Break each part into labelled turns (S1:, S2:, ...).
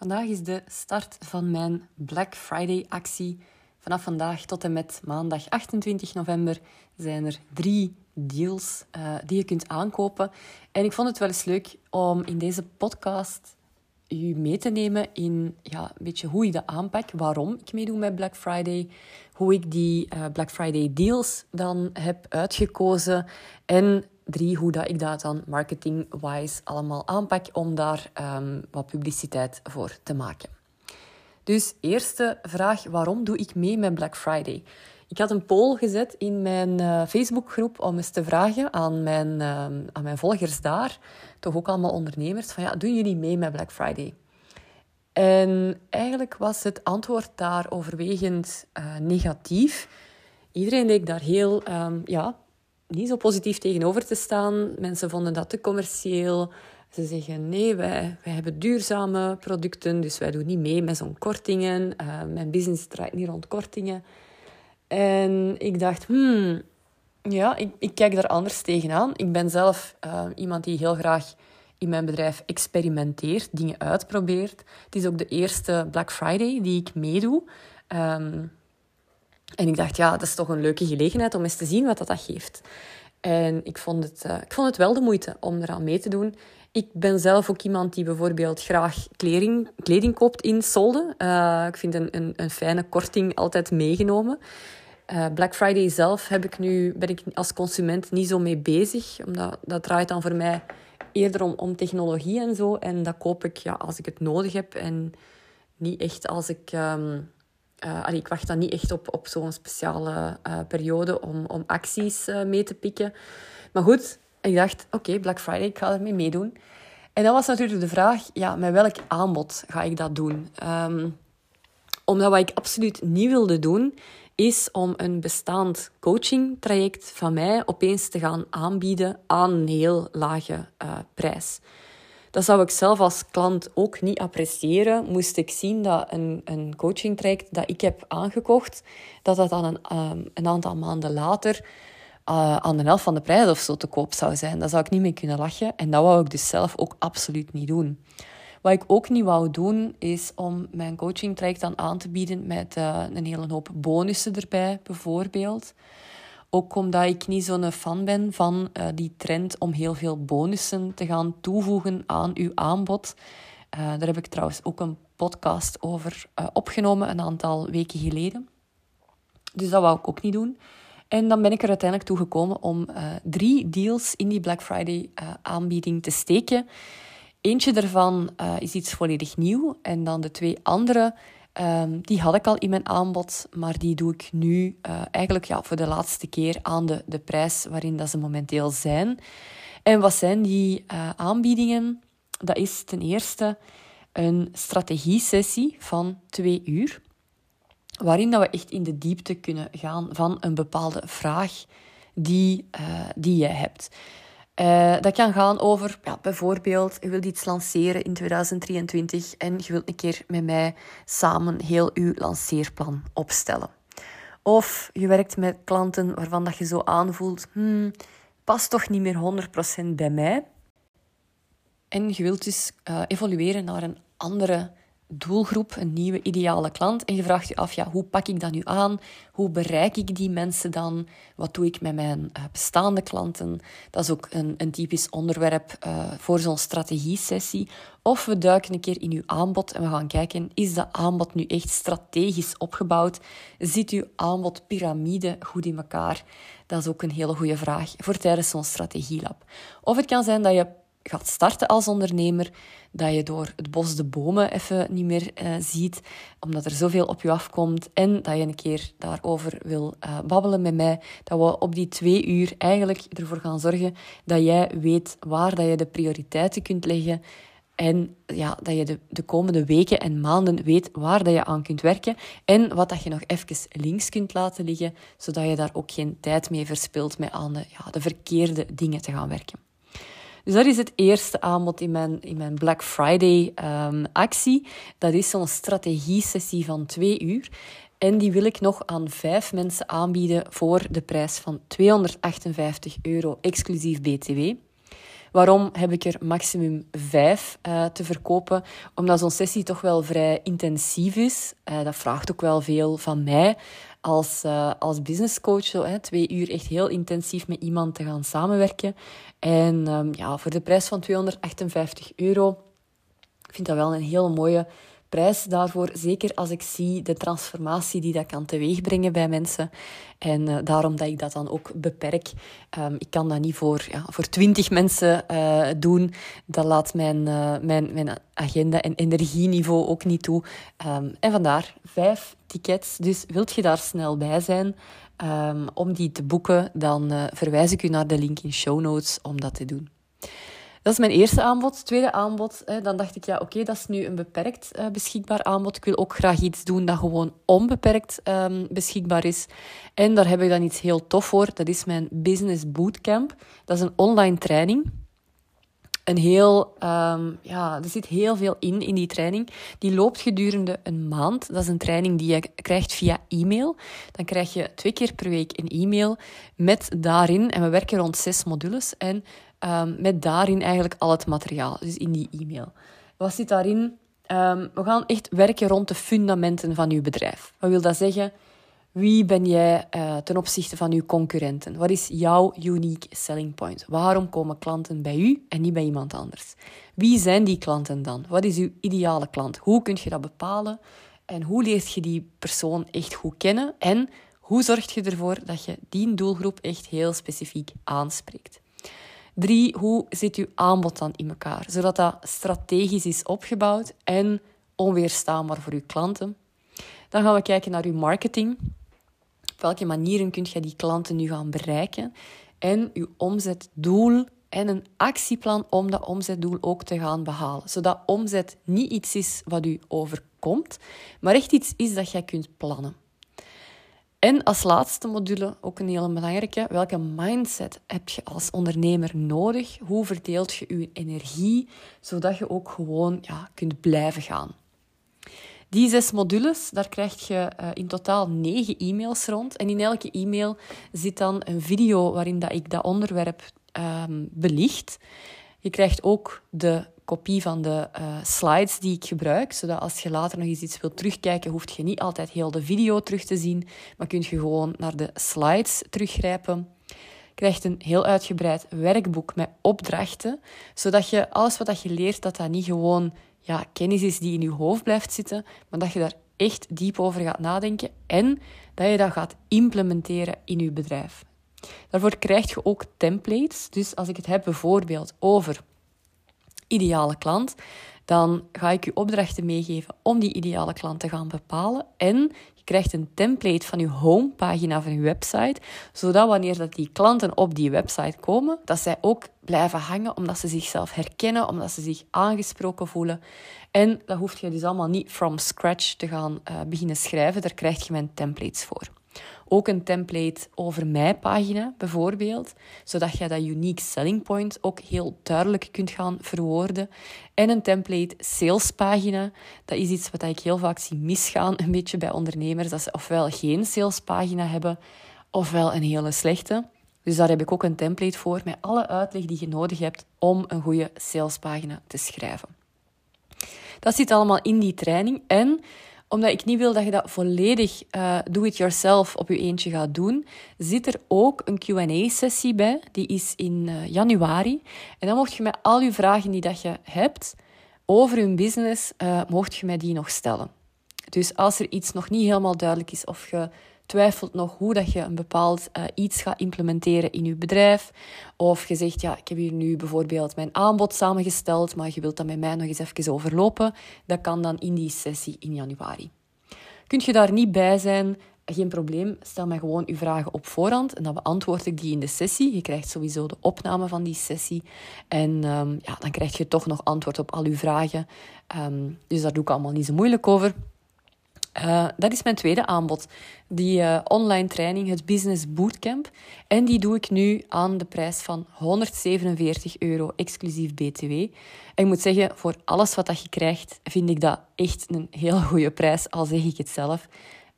S1: Vandaag is de start van mijn Black Friday actie. Vanaf vandaag tot en met maandag 28 november zijn er drie deals uh, die je kunt aankopen. En ik vond het wel eens leuk om in deze podcast u mee te nemen in ja, een beetje hoe ik dat aanpak, waarom ik meedoe met Black Friday, hoe ik die uh, Black Friday deals dan heb uitgekozen en drie, hoe dat ik dat dan marketing-wise allemaal aanpak om daar um, wat publiciteit voor te maken. Dus eerste vraag, waarom doe ik mee met Black Friday? Ik had een poll gezet in mijn uh, Facebookgroep om eens te vragen aan mijn, uh, aan mijn volgers daar, toch ook allemaal ondernemers, van ja, doen jullie mee met Black Friday? En eigenlijk was het antwoord daar overwegend uh, negatief. Iedereen leek daar heel um, ja, niet zo positief tegenover te staan. Mensen vonden dat te commercieel. Ze zeggen nee, wij, wij hebben duurzame producten, dus wij doen niet mee met zo'n kortingen. Uh, mijn business draait niet rond kortingen. En ik dacht, hmm, ja, ik, ik kijk daar anders tegenaan. Ik ben zelf uh, iemand die heel graag in mijn bedrijf experimenteert, dingen uitprobeert. Het is ook de eerste Black Friday die ik meedoe. Um, en ik dacht, ja, dat is toch een leuke gelegenheid om eens te zien wat dat, geeft. En ik vond, het, uh, ik vond het wel de moeite om eraan mee te doen. Ik ben zelf ook iemand die bijvoorbeeld graag kleding, kleding koopt in solden. Uh, ik vind een, een, fijne korting altijd meegenomen. Uh, Black Friday zelf heb ik nu, ben ik als consument niet zo mee bezig. Omdat dat draait dan voor mij eerder om, om technologie en zo. En dat koop ik ja, als ik het nodig heb. En niet echt als ik... Um, uh, allee, ik wacht dan niet echt op, op zo'n speciale uh, periode om, om acties uh, mee te pikken. Maar goed, ik dacht, oké, Black Friday, ik ga ermee meedoen. En dan was natuurlijk de vraag, ja, met welk aanbod ga ik dat doen? Um, omdat wat ik absoluut niet wilde doen, is om een bestaand coachingtraject van mij opeens te gaan aanbieden aan een heel lage prijs. Dat zou ik zelf als klant ook niet appreciëren. Moest ik zien dat een, een coaching traject dat ik heb aangekocht, dat dat dan een, um, een aantal maanden later uh, aan de helft van de prijs of zo te koop zou zijn. Daar zou ik niet mee kunnen lachen. En dat wou ik dus zelf ook absoluut niet doen. Wat ik ook niet wou doen, is om mijn coaching traject dan aan te bieden met uh, een hele hoop bonussen erbij, bijvoorbeeld. Ook omdat ik niet zo'n fan ben van uh, die trend om heel veel bonussen te gaan toevoegen aan uw aanbod. Uh, daar heb ik trouwens ook een podcast over uh, opgenomen een aantal weken geleden. Dus dat wou ik ook niet doen. En dan ben ik er uiteindelijk toe gekomen om drie deals in die Black Friday aanbieding te steken. Eentje daarvan is iets volledig nieuw. En dan de twee andere Um, die had ik al in mijn aanbod, maar die doe ik nu uh, eigenlijk ja, voor de laatste keer aan de, de prijs waarin dat ze momenteel zijn. En wat zijn die uh, aanbiedingen? Dat is ten eerste een strategie-sessie van twee uur, waarin dat we echt in de diepte kunnen gaan van een bepaalde vraag die, uh, die je hebt. Uh, dat kan gaan over, ja, bijvoorbeeld, je wilt iets lanceren in 2023 en je wilt een keer met mij samen heel je lanceerplan opstellen. Of je werkt met klanten waarvan dat je zo aanvoelt, hmm, past toch niet meer 100% bij mij. En je wilt dus uh, evolueren naar een andere doelgroep, een nieuwe ideale klant. En je vraagt je af, ja, hoe pak ik dat nu aan? Hoe bereik ik die mensen dan? Wat doe ik met mijn uh, bestaande klanten? Dat is ook een, een typisch onderwerp uh, voor zo'n strategie-sessie. Of we duiken een keer in uw aanbod en we gaan kijken, is dat aanbod nu echt strategisch opgebouwd? Zit uw aanbodpyramide goed in elkaar? Dat is ook een hele goede vraag voor tijdens zo'n strategielab. Of het kan zijn dat je gaat starten als ondernemer, dat je door het bos de bomen even niet meer uh, ziet, omdat er zoveel op je afkomt en dat je een keer daarover wil uh, babbelen met mij, dat we op die twee uur eigenlijk ervoor gaan zorgen dat jij weet waar dat je de prioriteiten kunt leggen en ja, dat je de, de komende weken en maanden weet waar dat je aan kunt werken en wat dat je nog even links kunt laten liggen, zodat je daar ook geen tijd mee verspilt met aan de, ja, de verkeerde dingen te gaan werken. Dus dat is het eerste aanbod in mijn, in mijn Black Friday um, actie. Dat is zo'n strategie-sessie van twee uur. En die wil ik nog aan vijf mensen aanbieden voor de prijs van 258 euro exclusief BTW. Waarom heb ik er maximum vijf uh, te verkopen? Omdat zo'n sessie toch wel vrij intensief is. Uh, dat vraagt ook wel veel van mij als, uh, als businesscoach. Zo, hè, twee uur echt heel intensief met iemand te gaan samenwerken. En um, ja, voor de prijs van 258 euro ik vind dat wel een heel mooie prijs daarvoor. Zeker als ik zie de transformatie die dat kan teweegbrengen bij mensen. En uh, daarom dat ik dat dan ook beperk. Um, ik kan dat niet voor, ja, voor twintig mensen uh, doen. Dat laat mijn, uh, mijn, mijn agenda en energieniveau ook niet toe. Um, en vandaar vijf tickets. Dus wilt je daar snel bij zijn um, om die te boeken, dan verwijs ik u naar de link in show notes om dat te doen. Dat is mijn eerste aanbod. Tweede aanbod, hè, dan dacht ik, ja, oké, dat is nu een beperkt uh, beschikbaar aanbod. Ik wil ook graag iets doen dat gewoon onbeperkt um, beschikbaar is. En daar heb ik dan iets heel tof voor. Dat is mijn Business Bootcamp. Dat is een online training. Een heel, um, ja, er zit heel veel in, in die training. Die loopt gedurende een maand. Dat is een training die je krijgt via e-mail. Dan krijg je twee keer per week een e-mail met daarin, en we werken rond zes modules, en um, met daarin eigenlijk al het materiaal, dus in die e-mail. Wat zit daarin? Um, we gaan echt werken rond de fundamenten van uw bedrijf. Wat wil dat zeggen? Wie ben jij uh, ten opzichte van uw concurrenten? Wat is jouw unique selling point? Waarom komen klanten bij u en niet bij iemand anders? Wie zijn die klanten dan? Wat is uw ideale klant? Hoe kun je dat bepalen? En hoe leert je die persoon echt goed kennen? En hoe zorg je ervoor dat je die doelgroep echt heel specifiek aanspreekt? Drie, hoe zit uw aanbod dan in elkaar? Zodat dat strategisch is opgebouwd en onweerstaanbaar voor uw klanten. Dan gaan we kijken naar uw marketing. Op welke manieren kunt je die klanten nu gaan bereiken? En uw omzetdoel en een actieplan om dat omzetdoel ook te gaan behalen. Zodat omzet niet iets is wat u overkomt, maar echt iets is dat jij kunt plannen. En als laatste module, ook een hele belangrijke, welke mindset heb je als ondernemer nodig? Hoe verdeelt je je energie, zodat je ook gewoon ja, kunt blijven gaan? Die zes modules, daar krijg je uh, in totaal negen e-mails rond. En in elke e-mail zit dan een video waarin dat ik dat onderwerp um, belicht. Je krijgt ook de kopie van de uh, slides die ik gebruik, zodat als je later nog eens iets wilt terugkijken, hoeft je niet altijd heel de video terug te zien, maar kun je gewoon naar de slides teruggrijpen. Je krijgt een heel uitgebreid werkboek met opdrachten, zodat je alles wat je leert, dat dat niet gewoon ja, kennis is die in je hoofd blijft zitten, maar dat je daar echt diep over gaat nadenken en dat je dat gaat implementeren in je bedrijf. Daarvoor krijg je ook templates. Dus als ik het heb bijvoorbeeld over ideale klant, dan ga ik je opdrachten meegeven om die ideale klant te gaan bepalen. En je krijgt een template van je homepagina van je website, zodat wanneer dat die klanten op die website komen, dat zij ook blijven hangen omdat ze zichzelf herkennen, omdat ze zich aangesproken voelen. En dat hoef je dus allemaal niet from scratch te gaan uh, beginnen schrijven, daar krijg je mijn templates voor. Ook een template over mijn pagina bijvoorbeeld, zodat je dat unique selling point ook heel duidelijk kunt gaan verwoorden. En een template salespagina, dat is iets wat ik heel vaak zie misgaan een beetje bij ondernemers, dat ze ofwel geen salespagina hebben, ofwel een hele slechte. Dus daar heb ik ook een template voor met alle uitleg die je nodig hebt om een goede salespagina te schrijven. Dat zit allemaal in die training en omdat ik niet wil dat je dat volledig uh, do-it-yourself op je eentje gaat doen, zit er ook een Q&A-sessie bij. Die is in uh, januari. En dan mocht je met al je vragen die dat je hebt over je business, uh, mocht je mij die nog stellen. Dus als er iets nog niet helemaal duidelijk is of je twijfelt nog hoe dat je een bepaald uh, iets gaat implementeren in je bedrijf. Of je zegt, ja, ik heb hier nu bijvoorbeeld mijn aanbod samengesteld, maar je wilt dat met mij nog eens even overlopen. Dat kan dan in die sessie in januari. Kunt je daar niet bij zijn, geen probleem. Stel mij gewoon uw vragen op voorhand en dan beantwoord ik die in de sessie. Je krijgt sowieso de opname van die sessie. En um, ja, dan krijg je toch nog antwoord op al uw vragen. Um, dus daar doe ik allemaal niet zo moeilijk over. Uh, dat is mijn tweede aanbod. Die uh, online training, het Business Bootcamp. En die doe ik nu aan de prijs van 147 euro, exclusief BTW. En ik moet zeggen, voor alles wat je krijgt, vind ik dat echt een heel goede prijs, al zeg ik het zelf.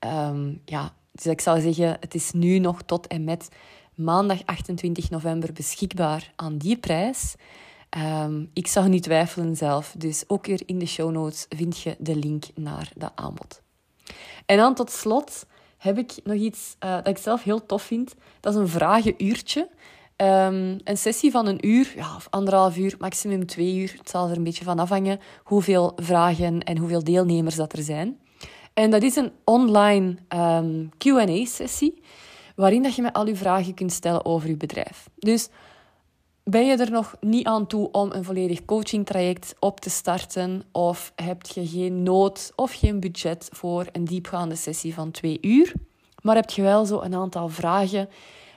S1: Um, ja, dus ik zou zeggen, het is nu nog tot en met maandag 28 november beschikbaar aan die prijs. Um, ik zou niet twijfelen zelf, dus ook weer in de show notes vind je de link naar dat aanbod. En dan tot slot heb ik nog iets uh, dat ik zelf heel tof vind. Dat is een vragenuurtje. Um, een sessie van een uur, ja, of anderhalf uur, maximum twee uur. Het zal er een beetje van afhangen hoeveel vragen en hoeveel deelnemers dat er zijn. En dat is een online um, Q&A-sessie, waarin dat je met al je vragen kunt stellen over je bedrijf. Dus ben je er nog niet aan toe om een volledig coachingtraject op te starten? Of heb je geen nood of geen budget voor een diepgaande sessie van twee uur? Maar heb je wel zo een aantal vragen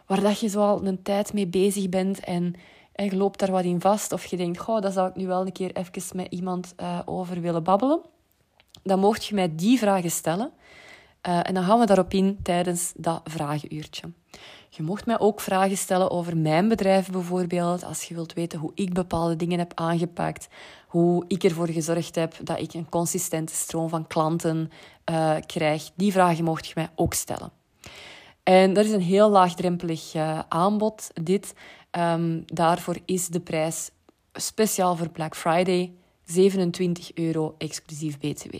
S1: waar dat je zo al een tijd mee bezig bent en, en loopt daar wat in vast. Of je denkt, goh, dat zou ik nu wel een keer even met iemand uh, over willen babbelen. Dan mocht je mij die vragen stellen. Uh, en dan gaan we daarop in tijdens dat vragenuurtje. Je mocht mij ook vragen stellen over mijn bedrijf bijvoorbeeld. Als je wilt weten hoe ik bepaalde dingen heb aangepakt. Hoe ik ervoor gezorgd heb dat ik een consistente stroom van klanten uh, krijg. Die vragen mocht je mij ook stellen. En dat is een heel laagdrempelig uh, aanbod, dit. Um, daarvoor is de prijs speciaal voor Black Friday 27 euro exclusief BTW.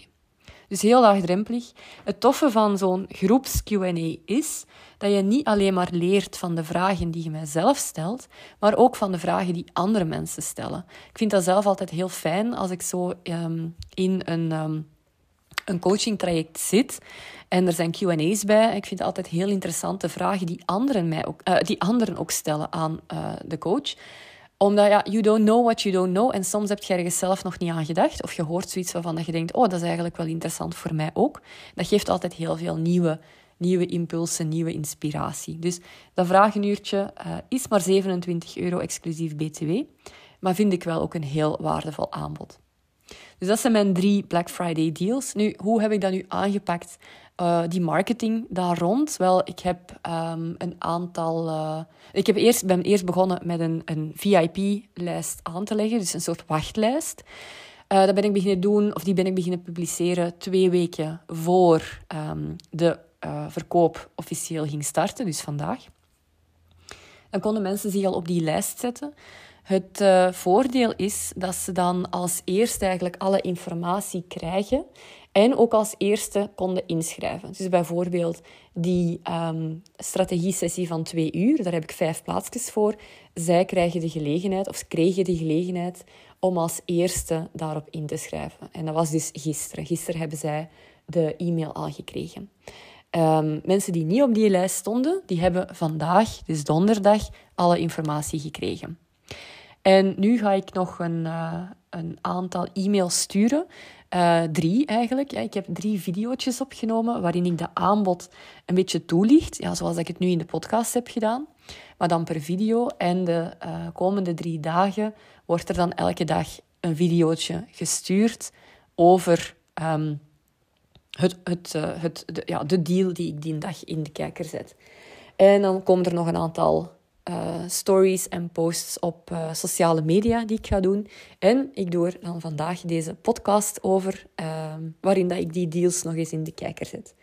S1: Dus heel laagdrempelig. Het toffe van zo'n groeps Q&A is dat je niet alleen maar leert van de vragen die je mijzelf stelt, maar ook van de vragen die andere mensen stellen. Ik vind dat zelf altijd heel fijn als ik zo um, in een, um, een coaching traject zit en er zijn Q&A's bij. Ik vind altijd heel interessante vragen die anderen, mij ook, uh, die anderen ook stellen aan uh, de coach omdat ja, you don't know what you don't know. En soms heb je ergens zelf nog niet aan gedacht. Of je hoort zoiets waarvan dat je denkt, oh, dat is eigenlijk wel interessant voor mij ook. Dat geeft altijd heel veel nieuwe, nieuwe impulsen, nieuwe inspiratie. Dus dat vragenuurtje uh, is maar 27 euro exclusief BTW. Maar vind ik wel ook een heel waardevol aanbod. Dus dat zijn mijn drie Black Friday deals. Nu, hoe heb ik dat nu aangepakt? Uh, die marketing daar rond? Wel, ik heb um, een aantal. Uh, ik heb eerst, ben eerst begonnen met een, een VIP-lijst aan te leggen, dus een soort wachtlijst. Uh, dat ben ik beginnen doen, of die ben ik beginnen publiceren twee weken voor um, de verkoop officieel ging starten, dus vandaag. Dan konden mensen zich al op die lijst zetten. Het voordeel is dat ze dan als eerste eigenlijk alle informatie krijgen en ook als eerste konden inschrijven. Dus bijvoorbeeld die um, strategie-sessie van twee uur, daar heb ik vijf plaatsjes voor. Zij krijgen de gelegenheid, of kregen de gelegenheid, om als eerste daarop in te schrijven. En dat was dus gisteren. Gisteren hebben zij de e-mail al gekregen. Um, mensen die niet op die lijst stonden, die hebben vandaag, dus donderdag, alle informatie gekregen. En nu ga ik nog een, uh, een aantal e-mails sturen uh, drie eigenlijk. Ja, ik heb drie video's opgenomen waarin ik de aanbod een beetje toelicht. Ja, zoals ik het nu in de podcast heb gedaan. Maar dan per video. En de uh, komende drie dagen wordt er dan elke dag een videootje gestuurd over um, het, het, uh, het, de, ja, de deal die ik die dag in de kijker zet. En dan komen er nog een aantal uh, stories en posts op uh, sociale media die ik ga doen. En ik doe er dan vandaag deze podcast over, uh, waarin dat ik die deals nog eens in de kijker zet.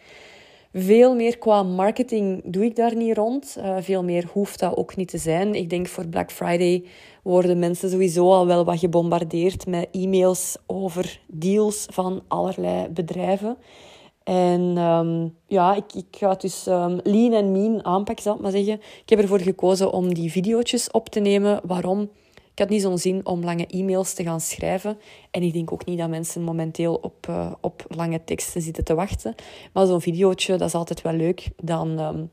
S1: Veel meer qua marketing doe ik daar niet rond. Uh, veel meer hoeft dat ook niet te zijn. Ik denk voor Black Friday worden mensen sowieso al wel wat gebombardeerd met e-mails over deals van allerlei bedrijven. En um, ja, ik, ik ga dus um, lean en mean aanpakken, zal ik maar zeggen. Ik heb ervoor gekozen om die video's op te nemen. Waarom? Ik had niet zo'n zin om lange e-mails te gaan schrijven. En ik denk ook niet dat mensen momenteel op, uh, op lange teksten zitten te wachten. Maar zo'n videootje, dat is altijd wel leuk. Dan um,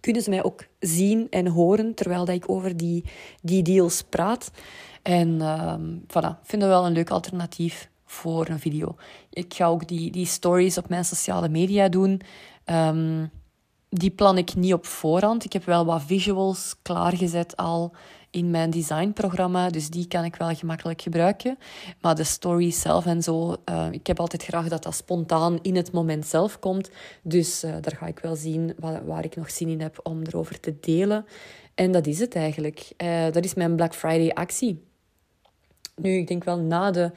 S1: kunnen ze mij ook zien en horen terwijl dat ik over die, die deals praat. En um, voilà, ik vind dat wel een leuk alternatief voor een video. Ik ga ook die, die stories op mijn sociale media doen. Um, die plan ik niet op voorhand. Ik heb wel wat visuals klaargezet al in mijn designprogramma, dus die kan ik wel gemakkelijk gebruiken. Maar de story zelf en zo, uh, ik heb altijd graag dat dat spontaan in het moment zelf komt. Dus uh, daar ga ik wel zien waar, waar, ik nog zin in heb om erover te delen. En dat is het eigenlijk. Uh, dat is mijn Black Friday actie. Nu, ik denk wel na de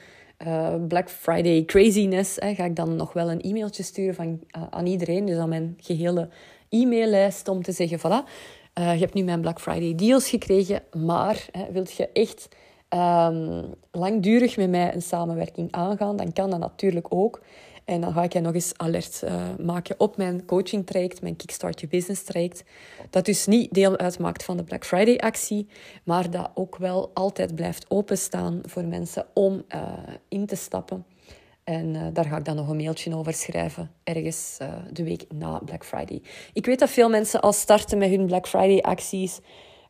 S1: uh, Black Friday craziness hè, ga ik dan nog wel een e-mailtje sturen van, uh, aan iedereen. Dus aan mijn gehele e-maillijst om te zeggen, voilà, je hebt nu mijn Black Friday deals gekregen, maar hè, wilt je echt um, langdurig met mij een samenwerking aangaan, dan kan dat natuurlijk ook. En dan ga ik je nog eens alert uh, maken op mijn coaching traject, mijn Kickstart Your Business traject. Dat dus niet deel uitmaakt van de Black Friday actie, maar dat ook wel altijd blijft openstaan voor mensen om uh, in te stappen. En uh, daar ga ik dan nog een mailtje over schrijven, ergens de week na Black Friday. Ik weet dat veel mensen al starten met hun Black Friday acties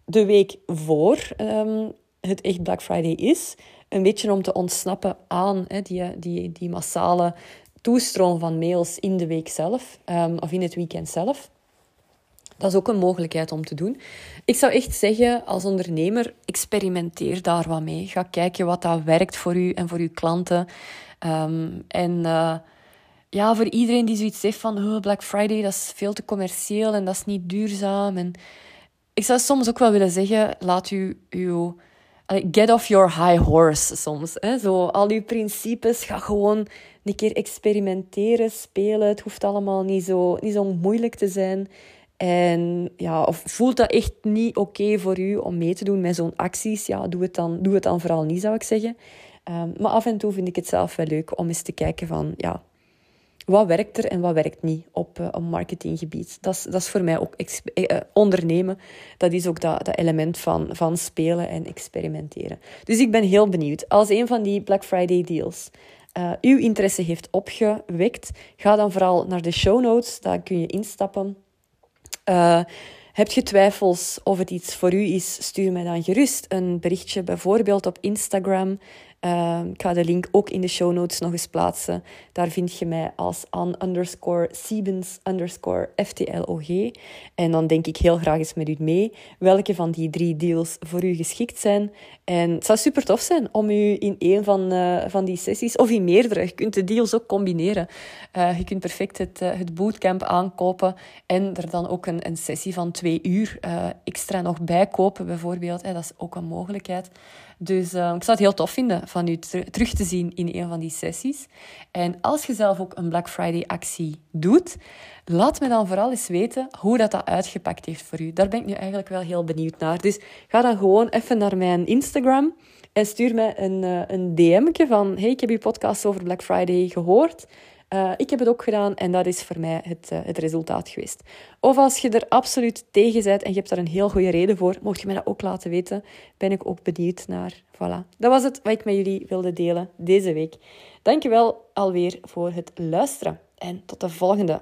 S1: de week voor um, het echt Black Friday is. Een beetje om te ontsnappen aan hè, die, die, die massale toestroom van mails in de week zelf um, of in het weekend zelf. Dat is ook een mogelijkheid om te doen. Ik zou echt zeggen, als ondernemer, experimenteer daar wat mee. Ga kijken wat dat werkt voor u en voor uw klanten. Um, en uh, ja, voor iedereen die zoiets heeft van oh, Black Friday, dat is veel te commercieel en dat is niet duurzaam. En ik zou soms ook wel willen zeggen, laat u uw get off your high horse soms. Hè? Zo, al die principes, ga gewoon een keer experimenteren, spelen. Het hoeft allemaal niet zo, niet zo moeilijk te zijn. En ja, of voelt dat echt niet oké voor u om mee te doen met zo'n acties? Ja, doe het, dan, doe het dan vooral niet, zou ik zeggen. Um, maar af en toe vind ik het zelf wel leuk om eens te kijken van... Ja, wat werkt er en wat werkt niet op, uh, marketinggebied. Dat is, dat is voor mij ook uh, ondernemen. Dat is ook dat, dat element van, van spelen en experimenteren. Dus ik ben heel benieuwd. Als een van die Black Friday deals uh, uw interesse heeft opgewekt, ga dan vooral naar de show notes. Daar kun je instappen. heb je twijfels of het iets voor u is, stuur mij dan gerust een berichtje, bijvoorbeeld op Instagram. Uh, ik ga de link ook in de show notes nog eens plaatsen. Daar vind je mij als an underscore Siebens underscore FTLOG. En dan denk ik heel graag eens met u mee welke van die drie deals voor u geschikt zijn. En het zou super tof zijn om u in een van, uh, van die sessies, of in meerdere, je kunt de deals ook combineren. Uh, je kunt perfect het, uh, het bootcamp aankopen en er dan ook een, een sessie van twee uur extra nog bij kopen, bijvoorbeeld. dat is ook een mogelijkheid. Dus ik zou het heel tof vinden van u terug te zien in een van die sessies. En als je zelf ook een Black Friday actie doet, laat me dan vooral eens weten hoe dat, dat uitgepakt heeft voor u. Daar ben ik nu eigenlijk wel heel benieuwd naar. Dus ga dan gewoon even naar mijn Instagram en stuur mij een, uh, een DM'tje van hey, ik heb je podcast over Black Friday gehoord. Uh, ik heb het ook gedaan en dat is voor mij het, uh, het resultaat geweest. Of als je er absoluut tegen bent en je hebt daar een heel goede reden voor, mocht je mij dat ook laten weten. Ben ik ook benieuwd naar. Voilà. Dat was het wat ik met jullie wilde delen deze week. Dankjewel alweer voor het luisteren en tot de volgende.